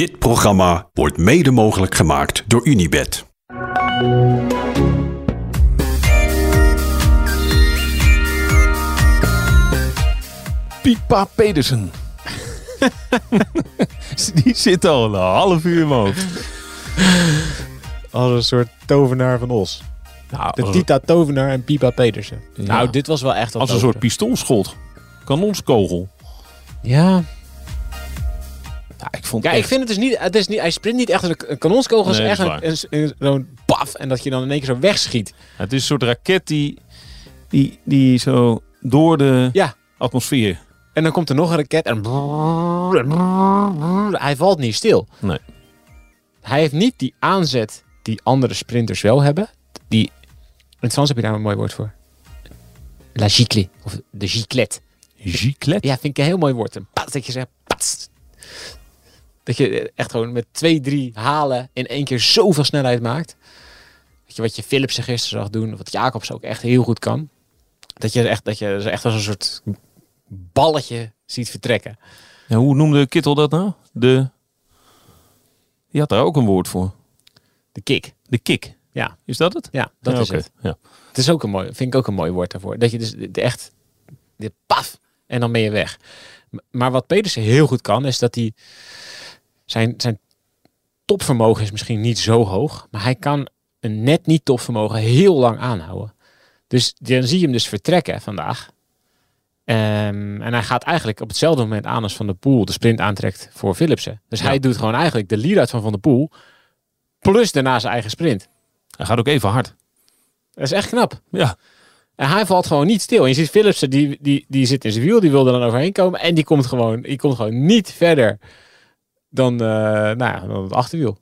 Dit programma wordt mede mogelijk gemaakt door Unibed. Pipa Pedersen. Die zit al een half uur in mijn hoofd. Als een soort tovenaar van Os. Nou, De als, Tita Tovenaar en Pipa Pedersen. Ja. Nou, dit was wel echt wat als een soort pistoolschot. Kanonskogel. Ja. Ja, ik vond Ja, ik vind het dus niet, het is niet... Hij sprint niet echt een, een kanonskogel. Nee, is echt een, zo'n paf. En dat je dan in één keer zo wegschiet. Het is een soort raket die, die, die zo door de Ja. atmosfeer... En dan komt er nog een raket en... Hij valt niet stil. Nee. Hij heeft niet die aanzet die andere sprinters wel hebben. Die... In het Frans heb je daar een mooi woord voor. La gicle. Of de giclette. Giclet? Ja, vind ik een heel mooi woord. Een pats, dat je zegt, pats. Dat je echt gewoon met twee, drie halen in één keer zoveel snelheid maakt. Weet je, wat je Philipsen gisteren zag doen, wat Jacobs ook echt heel goed kan. Dat je echt, dat je ze echt als een soort balletje ziet vertrekken. Ja, hoe noemde Kittel dat nou? De... Die had daar ook een woord voor. De kick. De kick. Ja, Is dat het? ja dat Ja, is het. Ja. Het is ook een mooi, vind ik ook een mooi woord daarvoor. Dat je dus echt, de paf, en dan ben je weg. Maar wat Pedersen heel goed kan, is dat hij zijn, zijn topvermogen is misschien niet zo hoog, maar hij kan een net niet topvermogen heel lang aanhouden. Dus dan zie je hem dus vertrekken vandaag. Ehm, en hij gaat eigenlijk op hetzelfde moment aan als Van der Poel de sprint aantrekt voor Philipsen. Dus Ja. hij doet gewoon eigenlijk de lead-out van Van der Poel, plus daarna zijn eigen sprint. Hij gaat ook even hard. Dat is echt knap. Ja. En hij valt gewoon niet stil. En je ziet Philipsen, die, die, die zit in zijn wiel, die wil er dan overheen komen. En die komt gewoon, die komt gewoon niet verder dan, eh, nou ja, dan het achterwiel.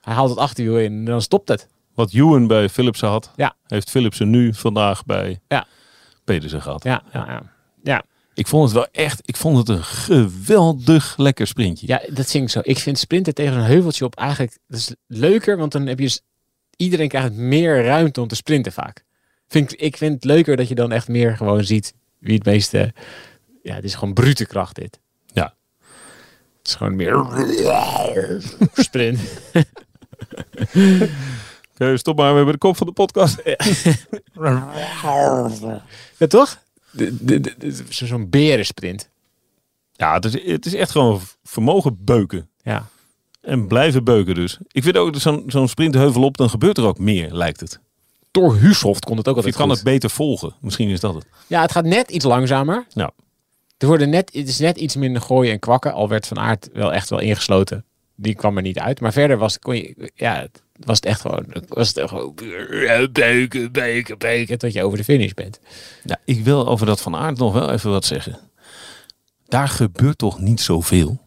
Hij haalt het achterwiel in en dan stopt het. Wat Ewan bij Philipsen had, Ja. heeft Philipsen nu vandaag bij Ja. Pedersen gehad. Ja, ja, ja. ja. Ik vond het wel echt, ik vond het een geweldig lekker sprintje. ja dat vind ik zo. Ik vind sprinten tegen een heuveltje op eigenlijk dat is leuker. Want dan heb je, iedereen krijgt meer ruimte om te sprinten vaak. Vind ik, ik vind het leuker dat je dan echt meer gewoon ziet wie het meeste... Ja, het is gewoon brute kracht dit. Het is gewoon meer sprint. Oké, stop maar, we hebben de kop van de podcast. Ja, toch? Zo'n berensprint. Ja, het is, het is echt gewoon vermogen beuken. Ja. En blijven beuken dus. Ik vind ook dat zo'n zo'n sprintheuvel op, dan gebeurt er ook meer, lijkt het. Door Husoft kon het ook Of je altijd kan goed. het beter volgen. Misschien is dat het. Ja, het gaat net iets langzamer. Nou, Er worden net, het is net iets minder gooien en kwakken. Al werd Van Aert wel echt wel ingesloten. Die kwam er niet uit. Maar verder was, kon je, ja, was het echt gewoon... Was het gewoon beuken, beuken, beuken. Tot je over de finish bent. ja, ik wil over dat van Aert nog wel even wat zeggen. Daar gebeurt toch niet zoveel?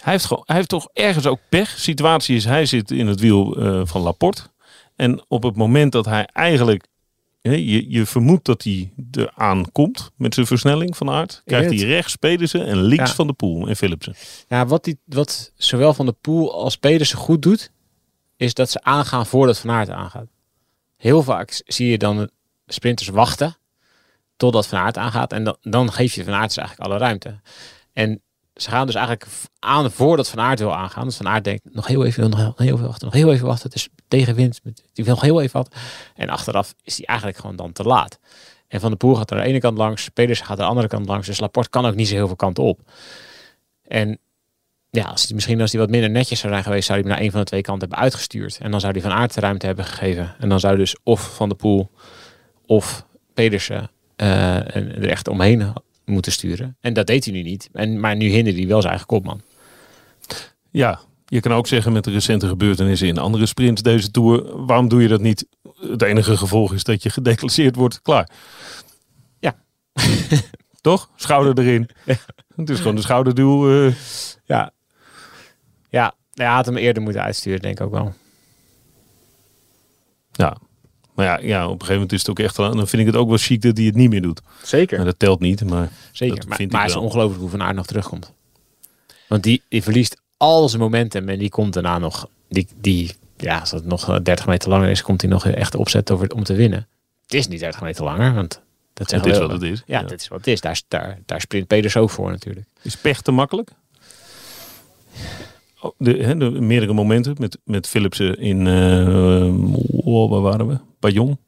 Hij heeft, gewoon, hij heeft toch ergens ook pech. Situatie is, hij zit in het wiel eh, van Laporte. En op het moment dat hij eigenlijk... je, je vermoedt dat hij eraan komt met zijn versnelling van Aert. Krijgt hij rechts Pedersen en links Ja. van de Poel en Philipsen. Ja, wat, die, wat zowel Van de Poel als Pedersen goed doet, is dat ze aangaan voordat Van Aert aangaat. Heel vaak zie je dan sprinters wachten totdat Van Aert aangaat. En dan, dan geef je Van Aert dus eigenlijk alle ruimte. En ze gaan dus eigenlijk aan voordat Van Aert wil aangaan. Dus Van Aert denkt, nog heel even, nog heel, even wachten, nog heel even wachten. Het is tegenwind, die wil nog heel even wat. En achteraf is hij eigenlijk gewoon dan te laat. En Van de Poel gaat aan de ene kant langs, Pedersen gaat aan de andere kant langs. Dus Laporte kan ook niet zo heel veel kanten op. En ja, als hij, misschien als hij wat minder netjes zou zijn geweest, zou hij hem naar een van de twee kanten hebben uitgestuurd. En dan zou hij van aard de ruimte hebben gegeven. En dan zou dus of Van de Poel of Pedersen en er echt omheen moeten sturen. En dat deed hij nu niet. En, maar nu hinderde hij wel zijn eigen kopman. Ja, je kan ook zeggen met de recente gebeurtenissen in andere sprints deze Tour. Waarom doe je dat niet? Het enige gevolg is dat je gedeclasseerd wordt. Klaar. Ja. Toch? Schouder erin. Het is gewoon de schouderduw. eh. Ja. Ja, hij had hem eerder moeten uitsturen, denk ik ook wel. ja. Maar ja, ja, op een gegeven moment is het ook echt... Dan vind ik het ook wel chic dat hij het niet meer doet. Zeker. Maar dat telt niet, maar... Zeker. dat Maar, vind maar ik het is ongelooflijk hoe Van Aert nog terugkomt. Want die, die verliest al zijn momentum en die komt daarna nog... Die, die, ja, als het nog eh, 30 meter langer is, komt hij nog echt opzet over, om te winnen. Het is niet 30 meter langer, want dat Het zeggen is wat wel. het is. Ja, Ja. dat is wat het is. Daar, daar, daar sprint Peters ook voor natuurlijk. Is pech te makkelijk? Oh, de, hè, de meerdere momenten met, met Philipsen in, eh, oh, waar waren we? Bayon.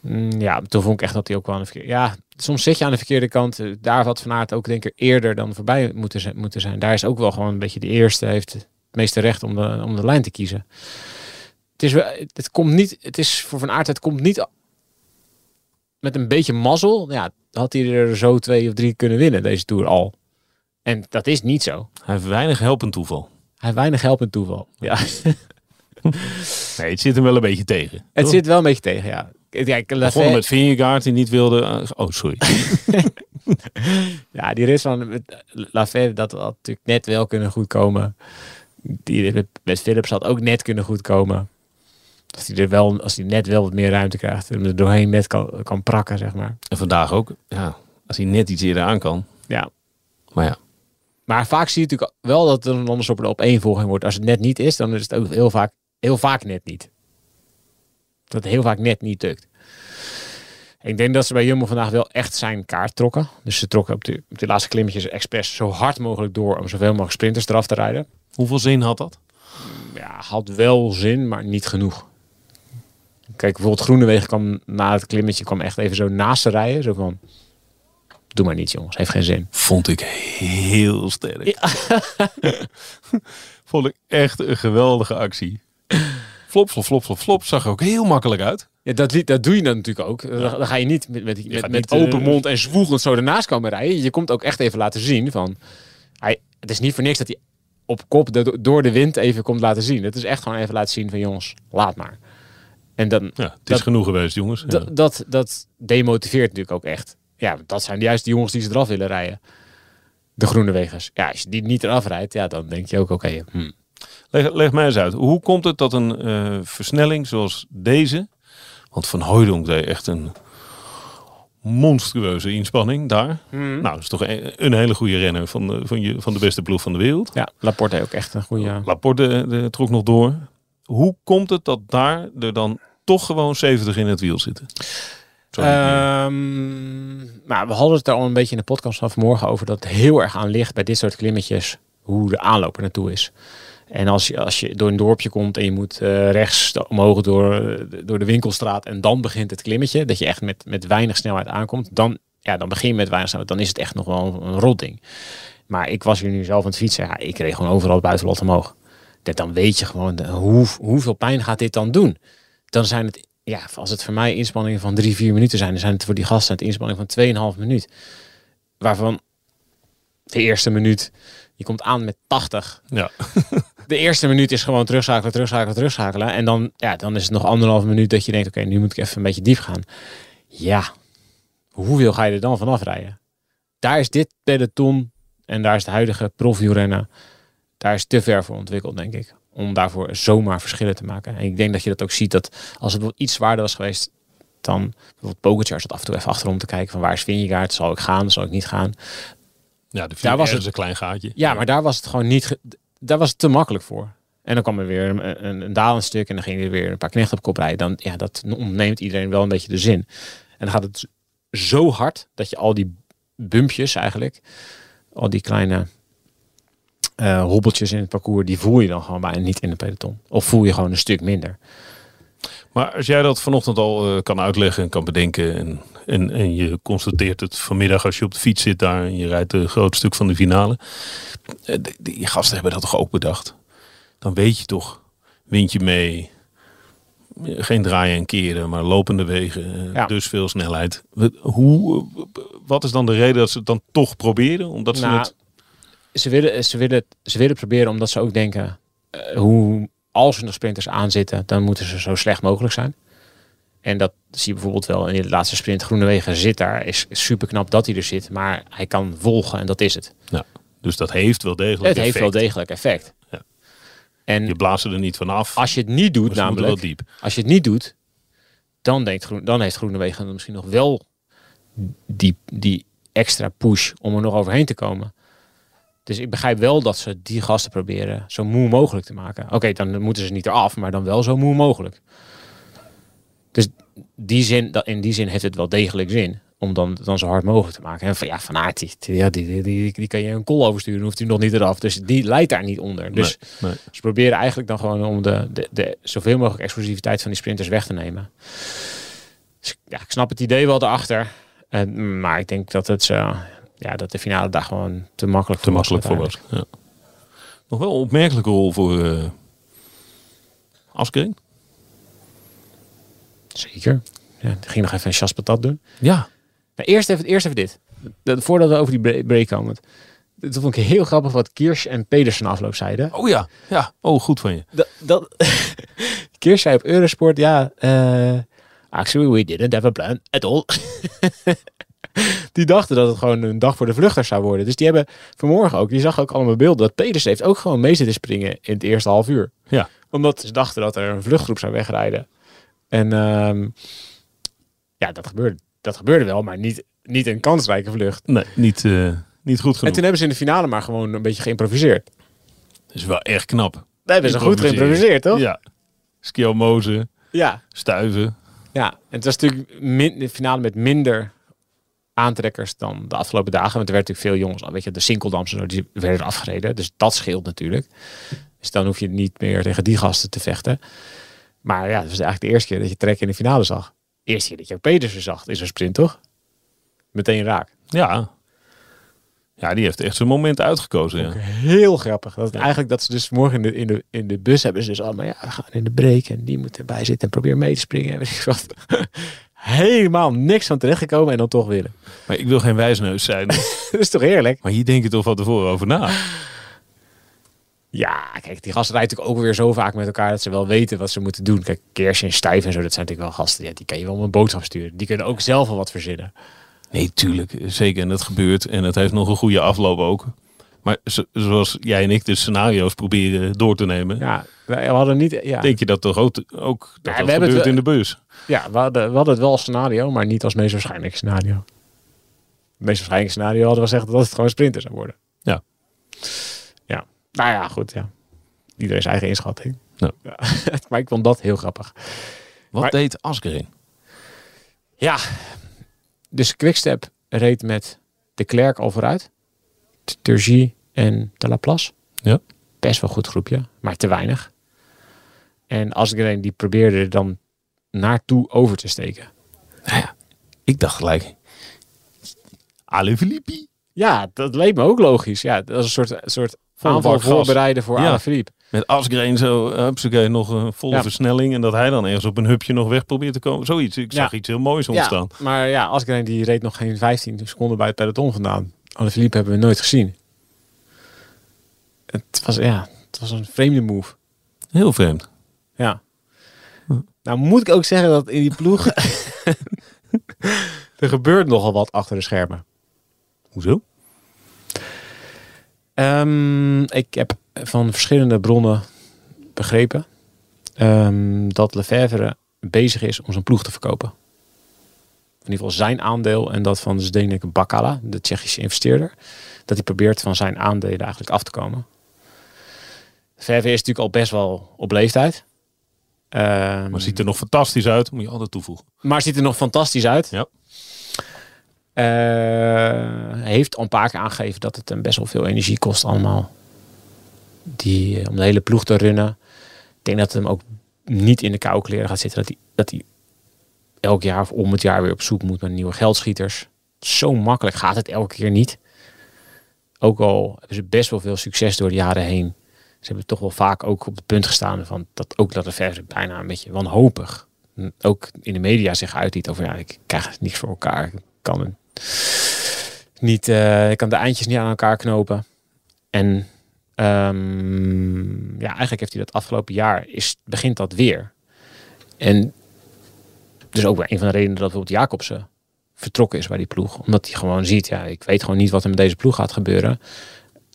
Mm, ja, toen vond ik echt dat hij ook wel aan de. Ja, soms zit je aan de verkeerde kant. Eh, Daar had Van Aert ook denk ik eerder dan voorbij moeten, zijn- moeten zijn. Daar is ook wel gewoon een beetje de eerste. Heeft het meeste recht om de, om de lijn te kiezen. Het is, het komt niet... Het is voor Van Aert, het komt niet... Met een beetje mazzel, ja, had hij er zo twee of drie kunnen winnen, deze Tour al. En dat is niet zo. Hij heeft weinig helpend toeval. Hij heeft weinig helpend toeval. Ja, Nee, het zit hem wel een beetje tegen. het toch? zit wel een beetje tegen, ja. Kijk, begonnen Lafay- met Vingegaard die niet wilde. eh, Oh, sorry. Ja, die rit van met Lafay, dat had natuurlijk net wel kunnen goedkomen. Die met Philips had ook net kunnen goedkomen. Als hij er wel, als hij net wel wat meer ruimte krijgt. En er doorheen net kan, kan prakken, zeg maar. En vandaag ook. Ja, als hij net iets eerder aan kan. Ja. Maar ja, Maar vaak zie je natuurlijk wel dat er een anders op de op één volging wordt. Als het net niet is, dan is het ook heel vaak, heel vaak net niet. Dat het heel vaak net niet lukt. Ik denk dat ze bij Jumbo vandaag wel echt zijn kaart trokken. Dus ze trokken op de, op de laatste klimmetjes expres zo hard mogelijk door om zoveel mogelijk sprinters eraf te rijden. hoeveel zin had dat? ja, had wel zin, maar niet genoeg. Kijk, bijvoorbeeld Groenewegen kwam na het klimmetje kwam echt even zo naast te rijden. Zo van, doe maar niet jongens, heeft geen zin. Vond ik heel sterk. Vond ik echt een geweldige actie. Flop, flop, flop, flop, flop. Zag er ook heel makkelijk uit. Ja, dat, dat doe je dan natuurlijk ook. Dan, dan ga je niet met, met, met, met niet, open eh, mond en zwoegend zo ernaast komen rijden. Je komt ook echt even laten zien van... Hij, het is niet voor niks dat hij op kop de- door de wind even komt laten zien. Het is echt gewoon even laten zien van jongens, laat maar. En dan, Ja, het is Dat- genoeg geweest, jongens. Ja. Dat, dat, dat demotiveert natuurlijk ook echt. Ja, dat zijn juist de jongens die ze eraf willen rijden. De groene wegers. Ja, als je die niet eraf rijdt, ja, dan denk je ook, oké, hm. Leg, leg mij eens uit. Hoe komt het dat een eh, versnelling zoals deze... Want Van Hooydonk deed echt een monstrueuze inspanning daar. Nou, dat is toch een, een hele goede renner van de, van, je, van de beste ploeg van de wereld. ja, Laporte ook echt een goede... Laporte eh, trok nog door. Hoe komt het dat daar er dan toch gewoon 70 in het wiel zitten? Meer. Ehm, nou, we hadden het er al een beetje in de podcast van vanmorgen over dat heel erg aan ligt bij dit soort klimmetjes hoe de aanloop er naartoe is. En als je, als je door een dorpje komt en je moet eh, rechts omhoog door, eh, door de winkelstraat en dan begint het klimmetje, dat je echt met, met weinig snelheid aankomt, dan, ja, dan begin je met weinig snelheid, dan is het echt nog wel een rotding. Maar ik was hier nu zelf aan het fietsen, ja, ik reed gewoon overal het buitenland omhoog. Dat dan weet je gewoon hoe, hoeveel pijn gaat dit dan doen. Dan zijn het, ja, als het voor mij inspanningen van drie, vier minuten zijn, dan zijn het voor die gasten het inspanning van 2,5 minuut. Waarvan de eerste minuut, je komt aan met 80. ja. De eerste minuut is gewoon terugschakelen, terugschakelen, terugschakelen. En dan, ja, dan is het nog anderhalf minuut dat je denkt, oké, nu moet ik even een beetje diep gaan. Ja, hoeveel ga je er dan vanaf rijden? Daar is dit peloton en daar is de huidige profielrennen, daar is te ver voor ontwikkeld, denk ik. Om daarvoor zomaar verschillen te maken. En ik denk dat je dat ook ziet, dat als het iets zwaarder was geweest, dan bijvoorbeeld Pogacar zat af en toe even achterom te kijken van waar is Vingegaard, zal ik gaan, zal ik niet gaan. ja, de Daar was het- een klein gaatje. Ja, maar daar was het gewoon niet. Daar was het te makkelijk voor. En dan kwam er weer een, een, een dalend stuk en dan ging er weer een paar knechten op kop rijden. Dan, ja, dat ontneemt iedereen wel een beetje de zin. En dan gaat het zo hard dat je al die bumpjes eigenlijk, al die kleine eh, hobbeltjes in het parcours, die voel je dan gewoon bijna niet in de peloton. Of voel je gewoon een stuk minder. Maar als jij dat vanochtend al eh, kan uitleggen en kan bedenken. En, en, en je constateert het vanmiddag als je op de fiets zit daar. En je rijdt een groot stuk van de finale. eh, die- Die gasten hebben dat toch ook bedacht. Dan weet je toch. Windje mee. eh, Geen draaien en keren, maar lopende wegen. Ja. Dus veel snelheid. Wat- Hoe, wat is dan de reden dat ze het dan toch proberen? Omdat ze Nou, het... ze, willen, ze, willen, ze willen proberen omdat ze ook denken, eh, hoe, als er nog sprinters aanzitten, dan moeten ze zo slecht mogelijk zijn. En dat zie je bijvoorbeeld wel in de laatste sprint. Groenewegen zit daar, is super knap dat hij er zit, maar hij kan volgen en dat is het. Dus dat heeft wel degelijk Het heeft effect. wel degelijk effect. Ja. En Je blaast er niet vanaf. als je het niet doet, namelijk, wel diep. als je het niet doet, dan, denkt Groen, dan heeft Groenewegen misschien nog wel die, die extra push om er nog overheen te komen. Dus ik begrijp wel dat ze die gasten proberen zo moe mogelijk te maken. Oké, dan moeten ze niet eraf, maar dan wel zo moe mogelijk. Dus die zin, in die zin heeft het wel degelijk zin. om dan, dan zo hard mogelijk te maken. En van, ja, Van Aert, die, die, die, die, die kan je een kol oversturen, hoeft hij nog niet eraf. Dus die leidt daar niet onder. Dus Nee, nee. ze proberen eigenlijk dan gewoon om de, de, de zoveel mogelijk explosiviteit van die sprinters weg te nemen. Dus, ja, ik snap het idee wel erachter. En, maar ik denk dat het eh, ja, dat de finale daar gewoon te makkelijk Te voor was. makkelijk voor was. Ja. Nog wel een opmerkelijke rol voor eh Askreen. Zeker. Ja, die ging nog even een chas patat doen. Ja. Nou, eerst, even, eerst even dit. Dat- voordat we over die bre- break komen. Dat vond ik heel grappig wat Kirsch en Pedersen afloop zeiden. Oh ja. Ja. Oh, goed van je. Dat, dat Kirsch zei op Eurosport, ja, eh actually we didn't have a plan at all. die dachten dat het gewoon een dag voor de vluchters zou worden. Dus die hebben vanmorgen ook, die zag ook allemaal beelden, dat Pedersen heeft ook gewoon mee zitten springen in het eerste half uur. Ja. Omdat ze dachten dat er een vluchtgroep zou wegrijden. En ehm, ja, dat gebeurde, dat gebeurde wel, maar niet, niet een kansrijke vlucht. Nee, niet, eh, niet goed En genoeg. toen hebben ze in de finale maar gewoon een beetje geïmproviseerd. Dat is wel echt knap. Daar hebben ze goed geïmproviseerd, toch? Ja. Skiomozen, ja. stuiven. Ja, en het was natuurlijk min, de finale met minder aantrekkers dan de afgelopen dagen. Want er werd natuurlijk veel jongens, weet je, de Sinkeldams en zo, die werden afgereden. Dus dat scheelt natuurlijk. Dus dan hoef je niet meer tegen die gasten te vechten. Maar ja, het was eigenlijk de eerste keer dat je Trek in de finale zag. Eerste keer dat je ook Petersen zag in zo'n sprint, toch? Meteen raak. Ja. Ja, die heeft echt zijn moment uitgekozen. Ja. Heel grappig. Dat eigenlijk dat ze dus morgen in de, in de, in de bus hebben ze dus allemaal, ja, we gaan in de break en die moet erbij zitten en probeer mee te springen. En weet ik wat. Helemaal niks van terechtgekomen en dan toch willen. Maar ik wil geen wijsneus zijn. Dat is toch heerlijk? maar hier denk je toch van tevoren over na. Ja, kijk, die gasten rijden natuurlijk ook weer zo vaak met elkaar dat ze wel weten wat ze moeten doen. Kijk, Kersje en Stijf en zo, dat zijn natuurlijk wel gasten. Ja, die kan je wel een boodschap sturen. Die kunnen ook zelf wel wat verzinnen. Nee, tuurlijk. Zeker. En dat gebeurt. En het heeft nog een goede afloop ook. Maar zo- zoals jij en ik de scenario's proberen door te nemen. Ja, we hadden niet. Ja, Denk je dat toch ook, ook dat, Ja, dat we gebeurt het in de bus? ja we, hadden, we hadden het wel als scenario, maar niet als meest waarschijnlijk scenario. Het meest waarschijnlijk scenario hadden we gezegd dat het gewoon sprinter zou worden. Ja. Ja. Nou ja, goed. Ja. Iedereen zijn eigen inschatting. Ja. Ja. maar ik vond dat heel grappig. Wat Maar- deed Asgreen? Ja, dus Quickstep reed met de Klerk al vooruit. Turgie en de Laplace. Ja. Best wel goed groepje, maar te weinig. En Asgreen die probeerde er dan naartoe over te steken. Ik dacht gelijk. Ale Filippi. Ja, dat leek me ook logisch. Ja, dat was een soort, soort aanval voorbereiden voor Ja. Alaphilippe. Met Asgreen zo, hupsakee, nog een volle Ja. versnelling. En dat hij dan ergens op een hupje nog weg probeert te komen. Zoiets. Ik zag Ja. iets heel moois ontstaan. Ja, maar ja, Asgreen die reed nog geen 15 seconden bij het peloton vandaan. Alaphilippe hebben we nooit gezien. Het was, ja, het was een vreemde move. Heel vreemd. Ja. Nou moet ik ook zeggen dat in die ploeg... er gebeurt nogal wat achter de schermen. Hoezo? Ehm, ik heb van verschillende bronnen begrepen... ehm, dat Lefevre bezig is om zijn ploeg te verkopen. In ieder geval zijn aandeel en dat van Zdenek Bakala, de Tsjechische investeerder. Dat hij probeert van zijn aandelen eigenlijk af te komen. Lefevre is natuurlijk al best wel op leeftijd. Ehm, Maar ziet er nog fantastisch uit. Moet je altijd toevoegen. maar ziet er nog fantastisch uit. Ja. Eh, heeft al een paar keer aangegeven dat het hem best wel veel energie kost allemaal. Die, eh, om de hele ploeg te runnen. Ik denk dat het hem ook niet in de koude kleren gaat zitten. Dat hij, dat hij elk jaar of om het jaar weer op zoek moet naar nieuwe geldschieters. Zo makkelijk gaat het elke keer niet. Ook al hebben ze best wel veel succes door de jaren heen. Ze hebben toch wel vaak ook op het punt gestaan van dat ook dat de verder bijna een beetje wanhopig ook in de media zich uitliet over ja, ik krijg niet voor elkaar. Ik kan niet, eh, ik kan de eindjes niet aan elkaar knopen. En ehm, ja, eigenlijk heeft hij dat afgelopen jaar is begint dat weer. En dus ook wel een van de redenen dat bijvoorbeeld Jacobsen vertrokken is bij die ploeg, omdat hij gewoon ziet, ja, ik weet gewoon niet wat er met deze ploeg gaat gebeuren.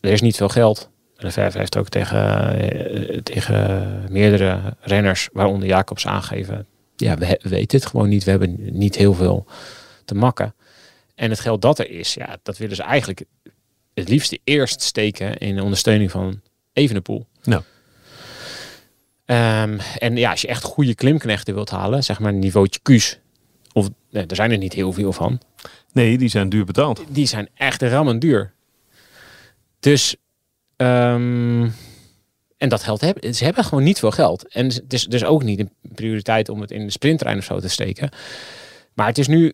Er is niet veel geld. Verve heeft ook tegen, eh, tegen meerdere renners, waaronder Jacobs, aangegeven ja, we, weten het gewoon niet. We hebben niet heel veel te makken. En het geld dat er is, ja, dat willen ze eigenlijk het liefste eerst steken in de ondersteuning van Evenepoel. Ehm, en ja, als je echt goede klimknechten wilt halen, zeg maar niveautje Q's, of nee, er zijn er niet heel veel van. Nee, die zijn duur betaald. Die zijn echt rammend duur. Dus, ehm, en dat geld hebben ze hebben gewoon niet veel geld. En het is dus ook niet een prioriteit om het in de sprinttrein of zo te steken. Maar het is nu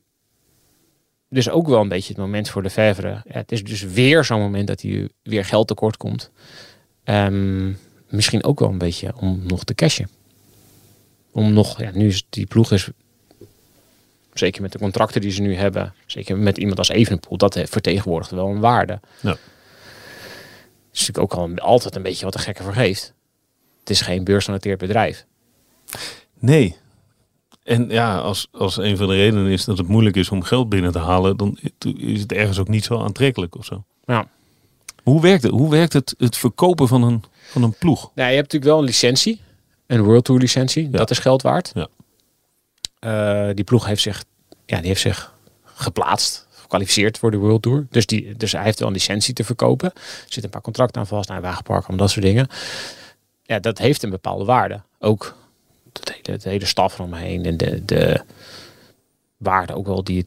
dus ook wel een beetje het moment voor de Vervre. Ja, het is dus weer zo'n moment dat hij weer geld tekort komt. Ehm, misschien ook wel een beetje om nog te cashen. Om nog, ja, nu is die ploeg is zeker met de contracten die ze nu hebben, zeker met iemand als Evenepoel, dat vertegenwoordigt wel een waarde. Ja. Is natuurlijk ook al altijd een beetje wat de gekke vergeeft. Het is geen beursgenoteerd bedrijf. Nee. En ja, als, als een van de redenen is dat het moeilijk is om geld binnen te halen, dan is het ergens ook niet zo aantrekkelijk of zo. Ja. Hoe werkt het? Hoe werkt het, het verkopen van een, van een ploeg? Nou, je hebt natuurlijk wel een licentie, een World Tour licentie. Dat is geld waard. Ja. Uh, die ploeg heeft zich, ja, die heeft zich geplaatst, gekwalificeerd voor de World Tour. Dus, die, dus hij heeft wel een licentie te verkopen. Er zitten een paar contracten aan vast, naar wagenpark, om dat soort dingen. Ja, dat heeft een bepaalde waarde. Ook het hele, hele staf eromheen en de, de waarde ook wel die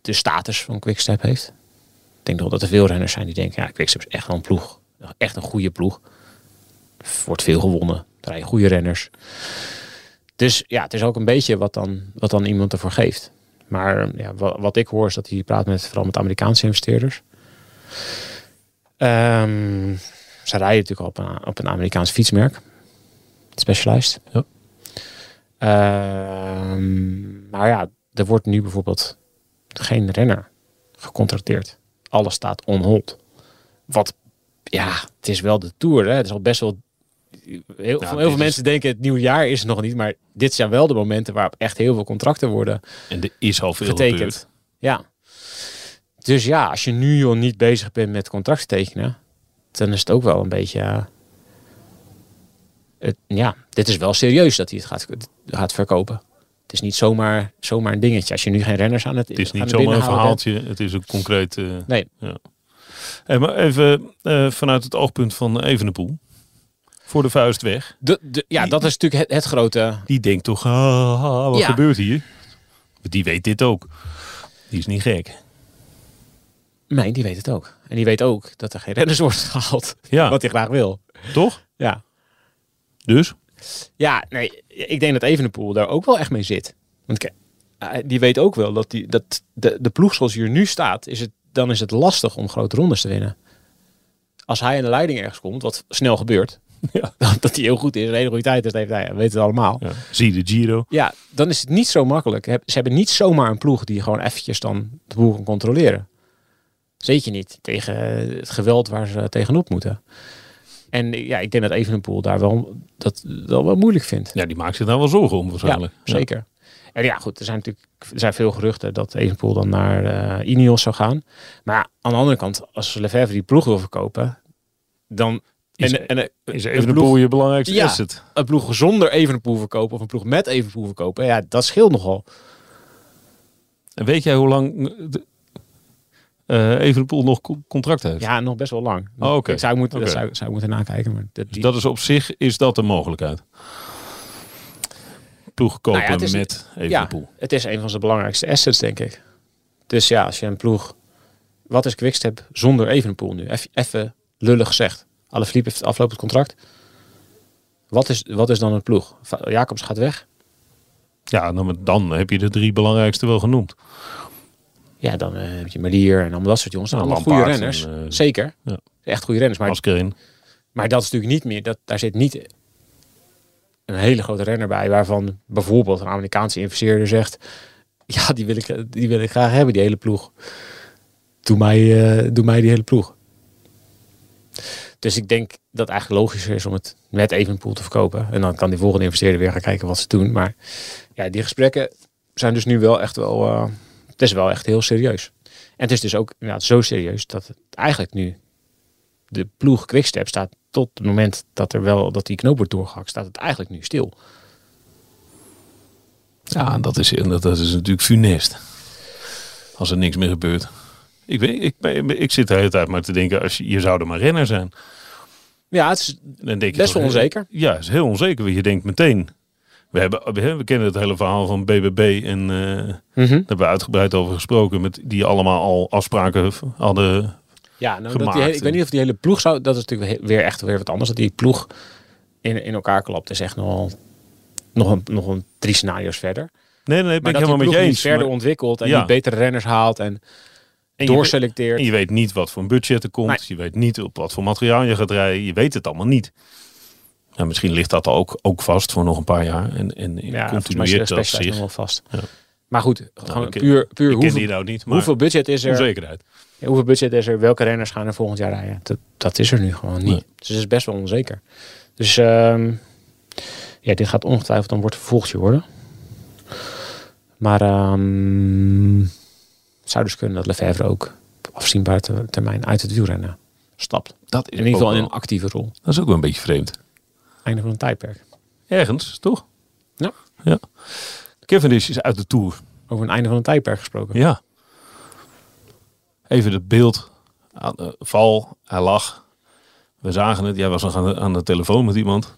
de status van Quickstep heeft. Ik denk wel dat er veel renners zijn die denken, ja, Quickstep is echt wel een ploeg. Echt een goede ploeg. Wordt veel gewonnen. Er goede renners. Dus ja, het is ook een beetje wat dan, wat dan iemand ervoor geeft. Maar ja, wat, wat ik hoor is dat hij praat met vooral met Amerikaanse investeerders. Um, ze rijden natuurlijk op een, op een Amerikaans fietsmerk. Specialized. Ja. Um, maar ja, er wordt nu bijvoorbeeld geen renner gecontracteerd. Alles staat on hold. Wat, ja, het is wel de Tour. Hè? Het is al best wel heel, Nou, heel veel mensen denken het nieuwe jaar is het nog niet, maar dit zijn wel de momenten waarop echt heel veel contracten worden En er is al veel getekend. gebeurd. Ja. Dus ja, als je nu al niet bezig bent met contracten tekenen, dan is het ook wel een beetje. eh, het, ja, dit is wel serieus dat hij het gaat, gaat verkopen. Het is niet zomaar, zomaar een dingetje. Als je nu geen renners aan het Het is niet zomaar een bent. verhaaltje. Het is een concreet... eh, Nee, Hey, maar even eh, vanuit het oogpunt van Evenepoel. Voor de vuist weg. de, de, ja, dat is natuurlijk het, het grote. Die denkt toch, ah, ah, wat Ja. gebeurt hier? Die weet dit ook. Die is niet gek. Nee, die weet het ook. En die weet ook dat er geen renners wordt gehaald. Ja, Wat hij graag wil. toch? Ja. Dus? Ja, nee, ik denk dat Evenepoel daar ook wel echt mee zit. Want kijk, eh, die weet ook wel dat, die, dat de, de ploeg zoals hij er nu staat, is het, dan is het lastig om grote rondes te winnen. Als hij in de leiding ergens komt, wat snel gebeurt, Ja. dat, hij heel goed is, een hele goede tijd is, dat heeft hij, we weten het allemaal. Ja. Zie de Giro. Ja, dan is het niet zo makkelijk. Ze hebben niet zomaar een ploeg die gewoon eventjes dan de boel kan controleren. Zeker niet tegen het geweld waar ze tegenop moeten. En ja, ik denk dat Evenepoel daar wel dat, dat wel moeilijk vindt. Ja, die maakt zich daar wel zorgen om waarschijnlijk. Ja, zeker. En ja, goed, er zijn natuurlijk er zijn veel geruchten dat Evenepoel dan naar eh Ineos zou gaan. Maar aan de andere kant, als Lefebvre die ploeg wil verkopen, dan Is, en, en, en is een Evenepoel ploeg, je belangrijkste Ja. asset? een ploeg zonder Evenepoel verkopen of een ploeg met Evenepoel verkopen, ja, dat scheelt nogal. En weet jij hoe lang de, eh, Evenepoel nog co- contract heeft? Ja, nog best wel lang. Oh, oké. Ik zou, moeten, dat zou, zou ik moeten nakijken. Maar dat, Dus dat is op zich is dat een mogelijkheid. Ploeg kopen Nou ja, is- met Evenepoel. het is een van zijn belangrijkste assets, denk ik. Dus ja, als je een ploeg... Wat is Quickstep zonder Evenepoel nu? Even lullig gezegd. Alaphilippe heeft aflopend contract. Wat is, wat is dan een ploeg? Jacobs gaat weg. Ja, dan, dan heb je de drie belangrijkste wel genoemd. Ja, dan eh, heb je Melier en allemaal dat soort jongens. Nou, allemaal goede renners. en, eh, Zeker. ja. Echt goede renners. Maar, maar dat is natuurlijk niet meer... Dat, daar zit niet een hele grote renner bij... waarvan bijvoorbeeld een Amerikaanse investeerder zegt... Ja, die wil ik, die wil ik graag hebben, die hele ploeg. Doe mij, eh, doe mij die hele ploeg. Dus ik denk dat het eigenlijk logischer is om het met Evenpoel te verkopen. En dan kan die volgende investeerder weer gaan kijken wat ze doen. Maar ja, die gesprekken zijn dus nu wel echt wel... eh, het is wel echt heel serieus. En het is dus ook inderdaad zo serieus dat het eigenlijk nu... De ploeg Quickstep staat tot het moment dat er wel dat die knoop wordt doorgehakt, staat het eigenlijk nu stil. Ja, dat is, dat is natuurlijk funest. Als er niks meer gebeurt. Ik, weet, ik, ik zit de hele tijd maar te denken, als je, je zou er maar renner zijn. Ja, het is Dan denk je best wel onzeker. Ja, het is heel onzeker. Want je denkt meteen, We, hebben, we, kennen het hele verhaal van BBB en eh, daar hebben we uitgebreid over gesproken. Met die allemaal al afspraken hadden. Ja, nou, dat die ik weet niet of die hele ploeg zou... Dat is natuurlijk weer echt weer wat anders. Dat die ploeg in, in elkaar klapt is echt nogal... Nog een, nog een drie scenario's verder. Nee, nee, ben Maar ik helemaal met je eens. verder maar- ontwikkelt en Ja. die betere renners haalt en, en je, doorselecteert. en je weet niet wat voor een budget er komt. Nee. Je weet niet op wat voor materiaal je gaat rijden. Je weet het allemaal niet. Ja, misschien ligt dat ook, ook vast voor nog een paar jaar. En, en ja, continueert dat zich. wel vast. Ja. Maar goed, gewoon ik- puur, puur hoeveel, nou niet, hoeveel budget is er? onzekerheid. Ja, hoeveel budget is er? Welke renners gaan er volgend jaar rijden? Dat, dat is er nu gewoon niet. Nee. Dus het is best wel onzeker. Dus ehm, ja, dit gaat ongetwijfeld een wordt worden. Maar ehm, het zou dus kunnen dat Lefebvre ook op afzienbare ter- termijn uit het wielrennen stapt. Dat is In ieder geval in een actieve rol. Dat is ook wel een beetje vreemd. Einde van een tijdperk. Ergens, toch? Ja. ja. Cavendish is uit de Tour. Over een einde van een tijdperk gesproken. Ja. Even het beeld. Aan de val, hij lag. We zagen het. Jij was nog aan de, aan de telefoon met iemand.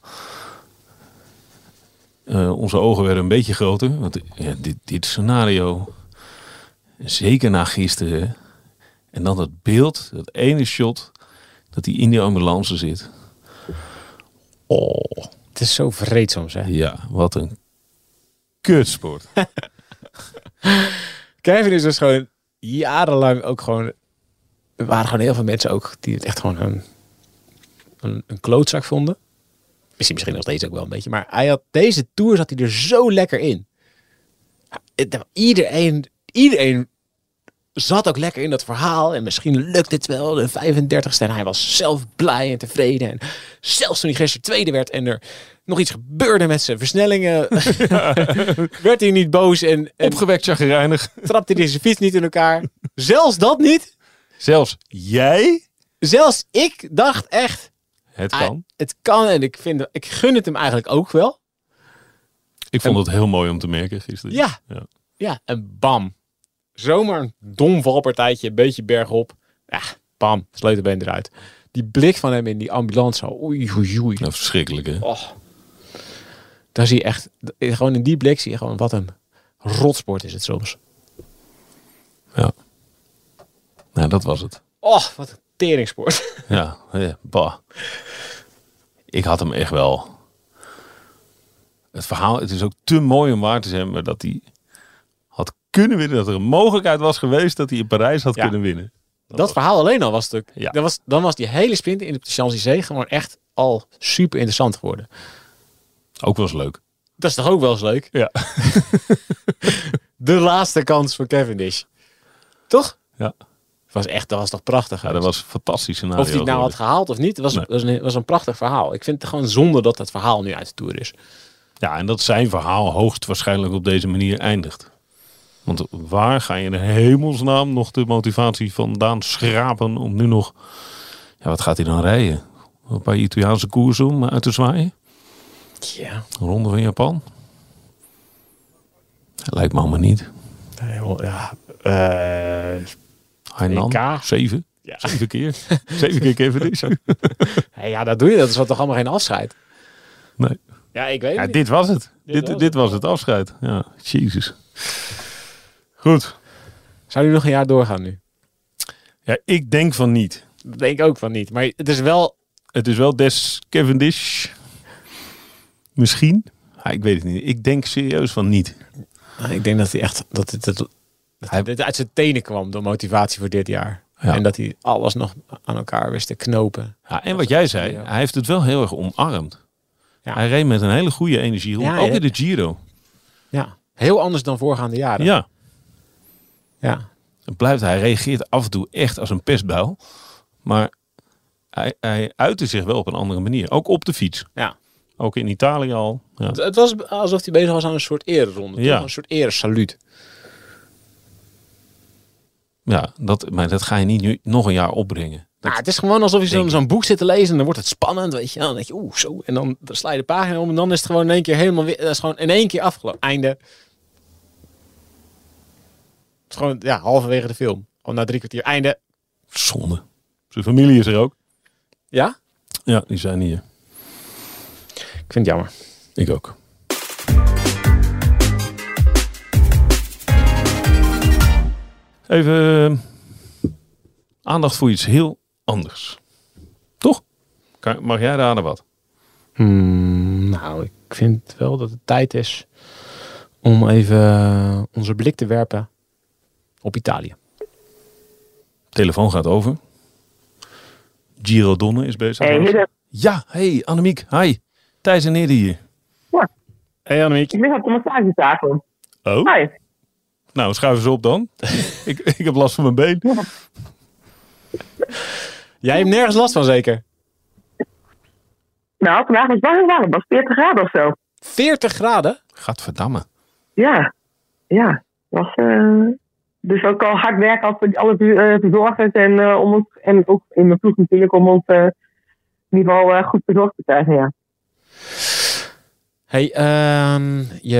Eh, onze ogen werden een beetje groter. Want ja, dit, dit scenario. Zeker na gisteren. En dan dat beeld. Dat ene shot. Dat hij in die ambulance zit. Oh. Het is zo vreedzaam, hè? Ja, wat een kutsport. Kevin is dus gewoon jarenlang ook gewoon... Er waren gewoon heel veel mensen ook die het echt gewoon een, een, een klootzak vonden. Is hij misschien nog steeds ook wel een beetje. Maar hij had, deze tour zat hij er zo lekker in. Iedereen, iedereen zat ook lekker in dat verhaal. En misschien lukt het wel, de 35ste. En hij was zelf blij en tevreden. En zelfs toen hij gisteren tweede werd en er nog iets gebeurde met zijn versnellingen... werd hij niet boos en, en Opgewekt chagrijnig. trapte hij zijn fiets niet in elkaar. Zelfs dat niet. Zelfs jij. Zelfs ik dacht echt, Het kan. het kan en ik, vind, ik gun het hem eigenlijk ook wel. Ik vond het heel mooi om te merken gisteren. Ja. Ja. Ja, en bam. Zomaar een dom valpartijtje, een beetje bergop. Ja, bam, sleutelbeen eruit. Die blik van hem in die ambulance, oei, oei, oei. Nou, verschrikkelijk hè. Oh. Daar zie je echt, gewoon in die blik zie je gewoon wat een rotsport is het soms. Ja. Nou, dat was het. Oh, wat een teringsport. Ja, ja, bah. Ik had hem echt wel. Het verhaal, het is ook te mooi om waar te zijn, maar dat hij had kunnen winnen. Dat er een mogelijkheid was geweest dat hij in Parijs had Ja. kunnen winnen. Dat verhaal alleen al was natuurlijk. Ja. Dat was, dan was die hele sprint in de Champs-Élysées gewoon echt al super interessant geworden. Ook wel eens leuk. Dat is toch ook wel eens leuk? Ja. De laatste kans voor Cavendish. Toch? Ja. Was echt, dat was toch prachtig. Ja, dat was een fantastisch scenario. of hij het nou had gehaald of niet, was, Nee. was, een, was een prachtig verhaal. Ik vind het gewoon zonde dat het verhaal nu uit de toer is. Ja, en dat zijn verhaal hoogstwaarschijnlijk op deze manier eindigt. Want waar ga je in de hemelsnaam nog de motivatie vandaan schrapen om nu nog... Ja, wat gaat hij dan rijden? Een paar Italiaanse koersen om uit te zwaaien? Ja. Ronde van Japan? Lijkt me allemaal niet. Ja. eh, Hainan, zeven. Ja. Zeven keer. zeven keer Cavendish. hey, ja, dat doe je. Dat is wat toch allemaal geen afscheid. Nee. Ja, ik weet Ja, dit was het. Dit Dit, was dit, het. was het afscheid. Ja, jezus. Goed. Zou hij nog een jaar doorgaan nu? Ja, ik denk van niet. Dat denk ik ook van niet. Maar het is wel Het is wel des Cavendish. Misschien. Ja, ik weet het niet. Ik denk serieus van niet. Nou, Ik denk dat hij echt dat het, dat, dat Hij- uit zijn tenen kwam, de motivatie voor dit jaar. Ja. En dat hij alles nog aan elkaar wist te knopen. Ja, en wat jij zei, hij heeft het wel heel erg omarmd. Ja. Hij reed met een hele goede energie rond. Ja, ook in de Giro. Ja, heel anders dan voorgaande jaren. Ja. Ja. Het blijft, hij reageert af en toe echt als een pestbuil. Maar hij, hij uitte zich wel op een andere manier. Ook op de fiets. ja. Ook in Italië al. Ja. Het, het was alsof hij bezig was aan een soort ereronde. toch? Ja. Een soort eresaluut. Ja, dat, maar dat ga je niet nu nog een jaar opbrengen. Nou, het is gewoon alsof je zo'n boek zit te lezen en dan wordt het spannend, weet je. wel. Dan denk je, oeh, zo. En dan sla je de pagina om en dan is het gewoon in één keer helemaal weer, dat is gewoon in één keer afgelopen. Einde gewoon ja, halverwege de film. Gewoon na drie kwartier. Einde. Zonde. Zijn familie is er ook. Ja? Ja, die zijn hier. Ik vind het jammer. Ik ook. Even eh, aandacht voor iets heel anders. Toch? Mag jij raden wat? Hmm, nou, ik vind wel dat het tijd is om even eh, onze blik te werpen op Italië. Telefoon gaat over. Giro Donne is bezig. Hey. Ja, hey Annemiek. Hi. Thijs en Eddie hier. Hey Annemiek. Ik lig op de massagetafel. Oh, Hi. nou schuif eens op dan. ik, ik heb last van mijn been. Jij hebt nergens last van zeker? Nou, vandaag was het wel heel warm. Het was 40 graden of zo. 40 graden? Gadverdamme. Ja. Ja. Het Was, eh, dus ook al hard werken als voor alle verzorgers en, eh, om ons, en ook in mijn ploeg natuurlijk om ons eh, in ieder geval eh, goed verzorgd te krijgen. Ja. Hey, ehm, je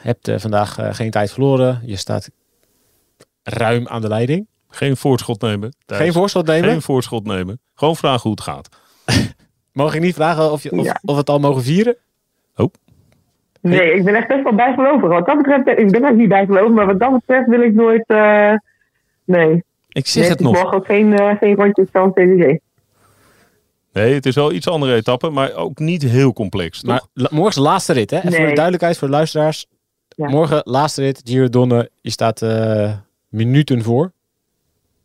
hebt eh, vandaag eh, geen tijd verloren. Je staat ruim aan de leiding. Geen voorschot nemen. Geen voorschot nemen. Geen voorschot nemen. Gewoon vragen hoe het gaat. Mag ik niet vragen of, je, of, Ja. of we het al mogen vieren? Nee, ik ben echt best wel bijgelovig. Wat dat betreft, ik ben eigenlijk niet bijgelovig, maar wat dat betreft wil ik nooit. eh, nee. Ik zeg nee, het is nog. morgen ook geen, eh, geen rondjes van CDC. Nee, het is wel iets andere etappe, maar ook niet heel complex. Toch? Maar la- morgen is de laatste rit, hè? Even voor de duidelijkheid voor de luisteraars. Ja. Morgen laatste rit, Giro Donne. Je staat eh, minuten voor.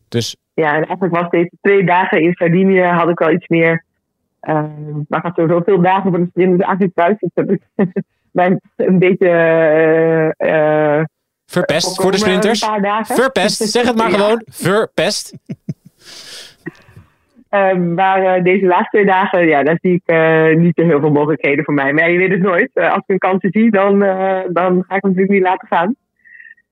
Dus Ja, en eigenlijk was deze twee dagen in Sardinië had ik wel iets meer. eh, maar ik had sowieso veel dagen voor de sprint, dus eigenlijk thuis. Dus heb ik mij een beetje. eh, eh, verpest voor voorkomen de sprinters. Een paar dagen. Verpest, zeg het maar Ja. gewoon. Verpest. Eh, maar eh, deze laatste twee dagen, ja, daar zie ik eh, niet zo heel veel mogelijkheden voor mij. Maar ja, je weet het nooit. Eh, als ik een kansen zie, dan, eh, dan ga ik hem natuurlijk niet laten gaan.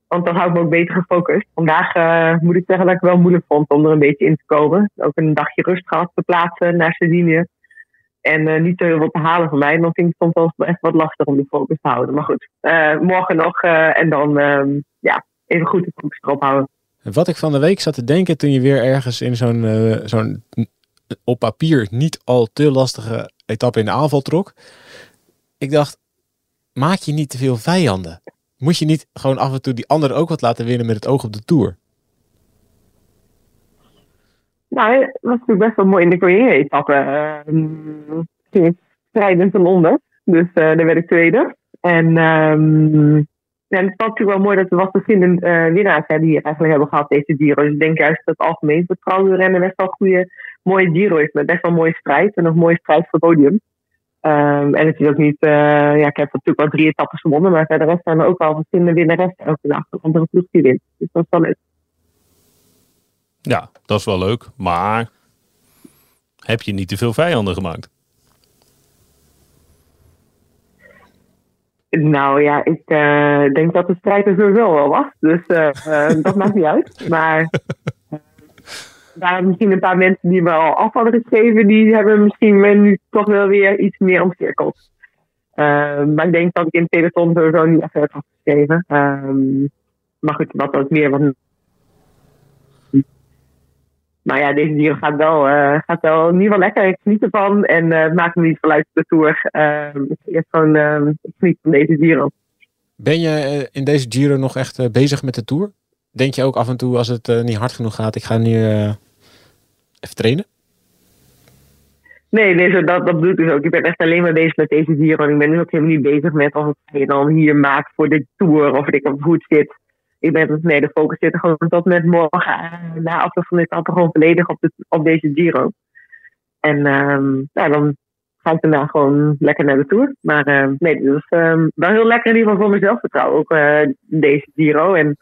Want dan hou ik me ook beter gefocust. Vandaag eh, moet ik zeggen dat ik het wel moeilijk vond om er een beetje in te komen. Ook een dagje rust gehad te plaatsen naar Sardinië. En eh, niet heel veel te halen van mij. Dan vind ik het soms wel echt wat lastig om de focus te houden. Maar goed, eh, morgen nog. eh, en dan ehm, ja, even goed de focus erop houden. Wat ik van de week zat te denken toen je weer ergens in zo'n zo'n op papier niet al te lastige etappe in de aanval trok. Ik dacht, maak je niet te veel vijanden? Moet je niet gewoon af en toe die anderen ook wat laten winnen met het oog op de Tour? Nou, het was natuurlijk best wel mooi in de Korea-etappe. Uh, ging ik strijdend ten onder. Dus eh, daar werd ik tweede. En ehm ja, het was natuurlijk wel mooi dat er was verschillende eh, winnaars hè, die eigenlijk hebben gehad deze Giro. Dus ik denk juist dat het algemeen voor het vrouwenrennen best wel goede, mooie Giro is. Met best wel een mooie strijd en een mooie strijd voor het podium. Ehm, en het is ook niet, eh, ja, ik heb natuurlijk wel drie etappes gewonnen, maar verder zijn er ook wel verschillende winnaressen elke dag. Een andere ploeg die wint. Dus dat is wel leuk. Ja, dat is wel leuk. Maar heb je niet te veel vijanden gemaakt? Nou ja, ik eh, denk dat de strijd er sowieso wel was. Dus eh, eh, dat maakt niet uit. Maar waren misschien een paar mensen die me al af hadden geschreven. Die hebben misschien me nu toch wel weer iets meer omcirkeld. Maar ik denk dat ik in het peloton sowieso niet echt heb afgeschreven. Ehm maar goed, dat was meer wat... Maar ja, deze dier gaat wel, eh, gaat wel in ieder geval lekker. Ik geniet ervan en het maakt me niet veel uit de Tour. Ehm ik, heb gewoon, ik geniet van deze dieren. Ben je eh, in deze Giro nog echt bezig met de Tour? Denk je ook af en toe als het niet hard genoeg gaat, ik ga nu even trainen? Nee, nee zo, dat, dat bedoel ik dus ook. Ik ben echt alleen maar bezig met deze. En ik ben nu ook helemaal niet bezig met of ik dan hier maak voor de Tour of ik of hoe het zit. Ik ben nee, de focus zit gewoon tot met morgen na afloop van dit etappe gewoon volledig op, de, op deze Giro. En ehm ja, dan ga ik daarna gewoon lekker naar de Tour. Maar eh, nee, dat is ehm, wel heel lekker in ieder geval voor mezelf vertrouwen. Ook eh, deze Giro. En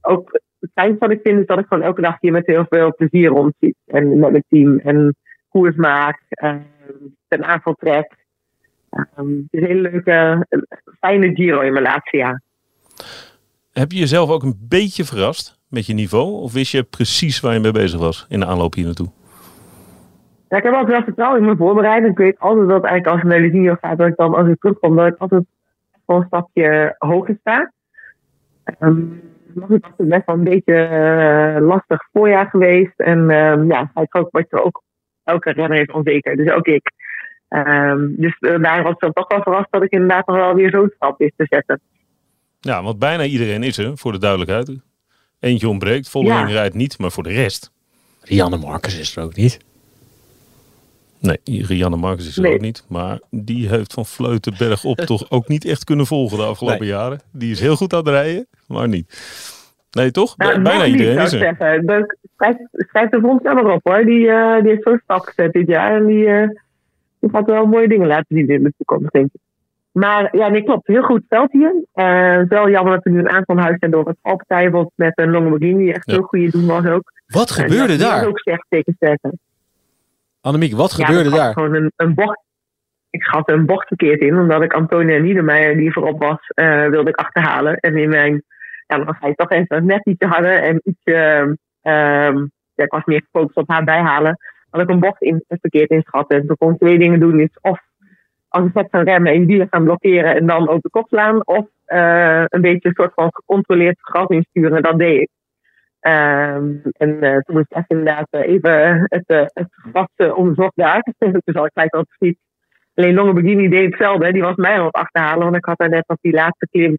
ook het fijnste wat ik vind is dat ik gewoon elke dag hier met heel veel plezier rondzie. En met mijn team. En koers maak. ten aanval trek. Ehm, het is een hele leuke, fijne Giro in mijn laatste jaar. Heb je jezelf ook een beetje verrast met je niveau? Of wist je precies waar je mee bezig was in de aanloop hier naartoe? Ja, ik heb altijd wel vertrouwen in mijn voorbereiding. Ik weet altijd dat eigenlijk als ik naar de Giro ga, dat ik dan als ik terugkom, dat ik altijd gewoon een stapje hoger sta. Goed, het is best wel een beetje eh, lastig voorjaar geweest. En ehm ja, het ook, er ook elke renner is onzeker. Dus ook ik. Ehm, dus uh, daar was ik toch wel verrast dat ik inderdaad nog wel weer zo'n stap wist te zetten. Ja, want bijna iedereen is er, voor de duidelijkheid. Eentje ontbreekt. Vollering Ja. rijdt niet, maar voor de rest. Rianne Marcus is er ook niet. Nee, Rianne Marcus is er Nee. ook niet. Maar die heeft van Fleutenberg op toch ook niet echt kunnen volgen de afgelopen jaren. Die is heel goed aan het rijden, maar niet. Nee, toch? Nou, Bij- Bijna niet, iedereen is ik er. Schrijf, schrijf de vondst maar op hoor. Die, eh, die heeft zo'n stap gezet dit jaar. En die, eh, die gaat wel mooie dingen laten zien in de toekomst, denk ik. Maar ja, nee, klopt. Heel goed veld hier. Eh, wel jammer dat er nu een aantal huis zijn door het valpartij wordt met een Lamborghini. Die echt Ja. heel goede doen was ook. Wat En gebeurde dat- was daar? ook slecht tegenzetten. Annemiek, wat Ja, gebeurde dat daar? Gewoon een, een bocht. Ik schat een bocht verkeerd in, omdat ik Antonia Niedermeyer, die voorop was, eh, wilde ik achterhalen. En in mijn, ja, dan ga je toch even net ietsje harder en ietsje, ehm, ja, ik was meer gefocust op haar bijhalen. Had ik een bocht in, verkeerd inschat. En toen kon ik twee dingen doen. Dus of als ik vet gaan remmen en wielen gaan blokkeren en dan op de kop slaan. Of eh, een beetje een soort van gecontroleerd gas insturen. Dat deed ik. Ehm, en eh, toen moest ik echt inderdaad eh, even het, eh, het gas onderzocht daar. toen zal ik gelijk al fiets. Alleen Longoborghini deed hetzelfde. Die was mij aan het achterhalen. Want ik had daar net op die laatste klim,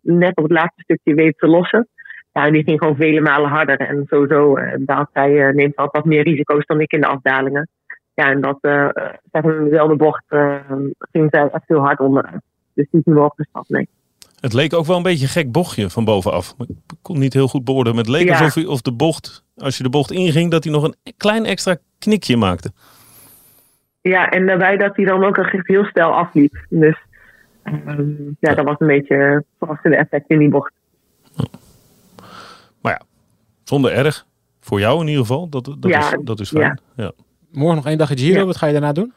net op het laatste stukje weten te lossen. Ja, en die ging gewoon vele malen harder. En sowieso uh, daalt uh, neemt altijd wat meer risico's dan ik in de afdalingen. Ja, en dat, uh, zeg maar, in dezelfde bocht uh, ging zij echt heel hard onderuit. Dus die is nu wel opgestapt, nee. Het leek ook wel een beetje een gek bochtje van bovenaf. Ik kon niet heel goed beoordelen. Het leek Ja. alsof of de bocht, als je de bocht inging, dat hij nog een klein extra knikje maakte. Ja, en daarbij dat hij dan ook echt heel snel afliep. Dus um, ja, dat was een beetje verrassende effect in die bocht. Maar ja, zonder erg. Voor jou in ieder geval. Dat, dat, Ja, is, dat is fijn. Ja. Ja. Morgen nog één dagje Giro. Ja. Wat ga je daarna doen?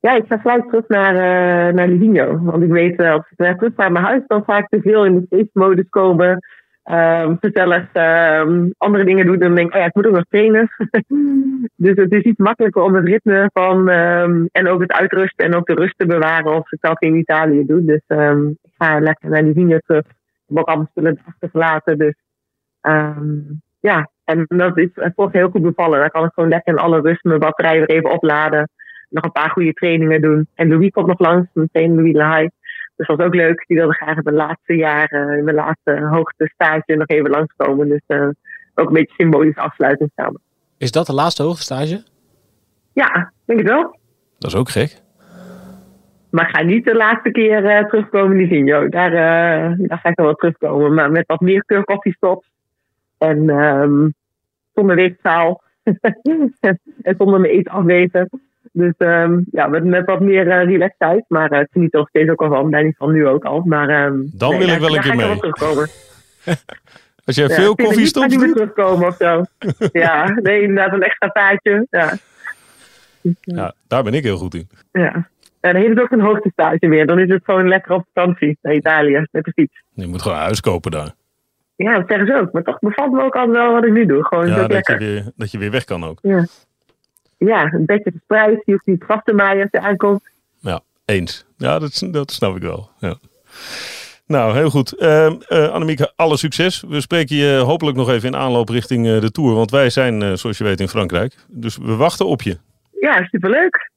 Ja, ik ga gelijk terug naar, uh, naar Livigno. Want ik weet, uh, als ik weer terug naar mijn huis, dan ga ik te veel in de feestmodus komen. Um, um, andere dingen doen. Dan denk ik, oh ja, ik moet ook nog trainen. dus het is iets makkelijker om het ritme van... Um, en ook het uitrusten en ook de rust te bewaren als ik dat in Italië doe. Dus ik ga lekker naar Livigno terug. Ik heb ook allemaal spullen achtergelaten. Dus ja, en dat is volgens heel goed bevallen. Dan kan ik gewoon lekker in alle rust mijn batterij weer even opladen nog een paar goede trainingen doen. En Louis komt nog langs, trainer Louis Lahai. Dus dat was ook leuk. Die wilde graag in mijn laatste jaren, in mijn laatste hoogste stage nog even langskomen. Dus uh, ook een beetje symbolisch afsluiting samen. Is dat de laatste hoogste stage? Ja, denk ik wel. Dat is ook gek. Maar ik ga niet de laatste keer uh, terugkomen in Vigno. Daar, uh, daar ga ik wel terugkomen. Maar met wat meer koffiestops. En um, zonder weegzaal. en zonder me eten afweten. Dus um, ja, met, met wat meer uh, relaxedheid. Maar uh, ik geniet er nog steeds ook al van. Niet van nu ook al. Maar, um, Dan nee, wil daar, ik wel een keer mee. Terugkomen. Als jij ja, veel koffie stopt. Ik niet terugkomen of zo. ja, nee, inderdaad een extra taartje. Ja. ja, daar ben ik heel goed in. Ja. En dan heeft het ook een hoogtestage weer. Dan is het gewoon lekker op vakantie naar Italië met de fiets. Je moet gewoon een huis kopen daar. Ja, dat zeggen ze ook. Maar toch bevalt me ook altijd wel wat ik nu doe. Gewoon ja, dat, lekker. Je weer, dat je weer weg kan ook. Ja, ja een beetje verspreid. Je hoeft niet vast te maaien als je aankomt. Ja, eens. Ja, dat, dat snap ik wel. Ja. Nou, heel goed. Uh, uh, Annemieke, alle succes. We spreken je hopelijk nog even in aanloop richting uh, de Tour. Want wij zijn, uh, zoals je weet, in Frankrijk. Dus we wachten op je. Ja, superleuk.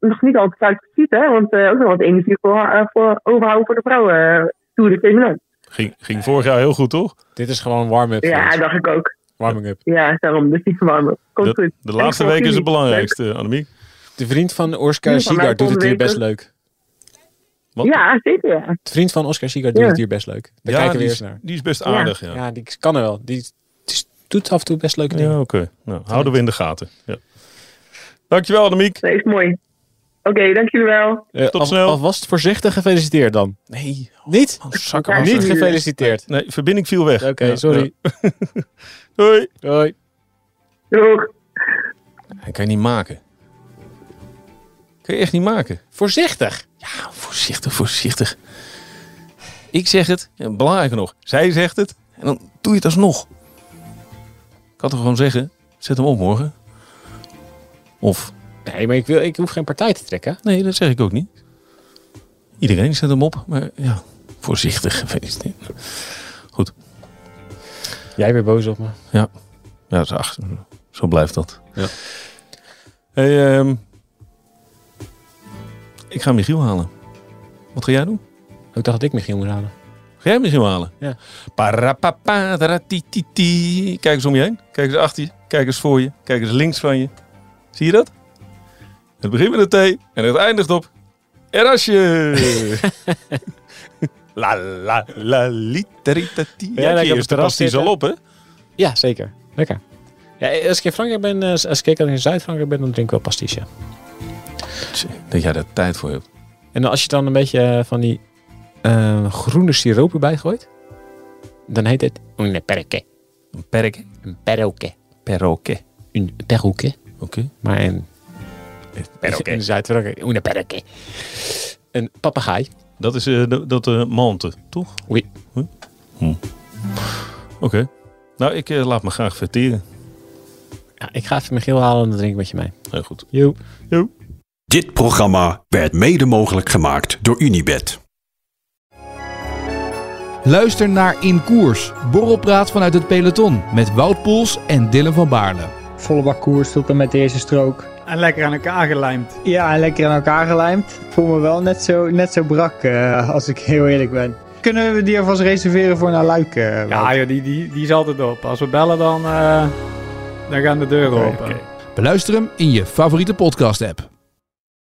Nog niet altijd uit precies, hè. Want ook nog wat energie voor, voor overhouden voor de vrouwen. Tour de Feminin. Ging, ging vorig jaar heel goed, toch? Dit is gewoon warm-up. Ja, dacht ik ook. Warming up. Ja, daarom. Dus niet warm-up. Komt de, goed. De laatste week is het belangrijkste, Annemiek. De vriend van Oscar Sigard doet het hier best leuk. Wat? Ja, zeker ja. De vriend van Oscar Sigard doet ja. het hier best leuk. Daar ja, kijken we die eerst naar. Die is best aardig, ja. Ja, ja die kan er wel. Die, die doet af en toe best leuke dingen. Ja, oké. Okay. Nou, houden we in de gaten. Ja. Dankjewel, Annemiek. Dat is mooi. Oké, okay, dank jullie wel. Uh, Tot al, snel. Alvast voorzichtig gefeliciteerd dan. Nee. Niet? Oh, ja, niet gefeliciteerd. Nee, verbinding viel weg. Oké, okay, ja, sorry. Ja. Doei. Doei. Doeg. Hij kan je niet maken. Kan je echt niet maken. Voorzichtig. Ja, voorzichtig, voorzichtig. Ik zeg het. Ja, belangrijker nog. Zij zegt het. En dan doe je het alsnog. Ik had er gewoon zeggen. Zet hem op morgen. Of... Nee, maar ik, wil, ik hoef geen partij te trekken. Nee, dat zeg ik ook niet. Iedereen zet hem op. Maar ja, voorzichtig. Goed. Jij weer boos op me. Ja. Ja, ach, zo blijft dat. Ja. Hey, um, ik ga Michiel halen. Wat ga jij doen? Ik dacht dat ik Michiel moet halen. Ga jij misschien wel halen? Ja. Parapaparatititi. Kijk eens om je heen. Kijk eens achter je. Kijk eens voor je. Kijk eens links van je. Zie je dat? Het begint met een T en het eindigt op Erasje. la la la literitati. Ja, Ja, terras pasties al op, hè? Ja, zeker. Lekker. Ja, als ik in Frankrijk ben, eh, als ik in Zuid-Frankrijk ben, dan drink ik wel. Tjie, Dat jij daar tijd voor hebt. En als je dan een beetje eh, van die eh, groene siroop erbij gooit, dan heet het une perroquet. Een perk. Een perroquet. Perroquet. Een perroquet. Oké. Maar in, Perroquet. in Zuid-Frankrijk, une perroquet. Een papegaai. Dat is eh, de- dat uh, mante, toch? Oei. Hm. Oké. Nou, ik eh, laat me graag verteren. Ja, ik ga even mijn geel halen en dan drink ik met je mee. Heel goed. Jo. Dit programma werd mede mogelijk gemaakt door Unibed. Luister naar In Koers, borrelpraat vanuit het peloton met Wout Poels en Dylan van Baarle. Volle bak koers tot en met de eerste strook. En lekker aan elkaar gelijmd. Ja, en lekker aan elkaar gelijmd. Ik voel me wel net zo, net zo brak, eh, als ik heel eerlijk ben. Kunnen we die alvast reserveren voor naar Luik? eh, Wout? Ja, joh, die, die, die is altijd op. Als we bellen, dan, eh, dan gaan de deuren open. Beluister hem in je favoriete podcast app.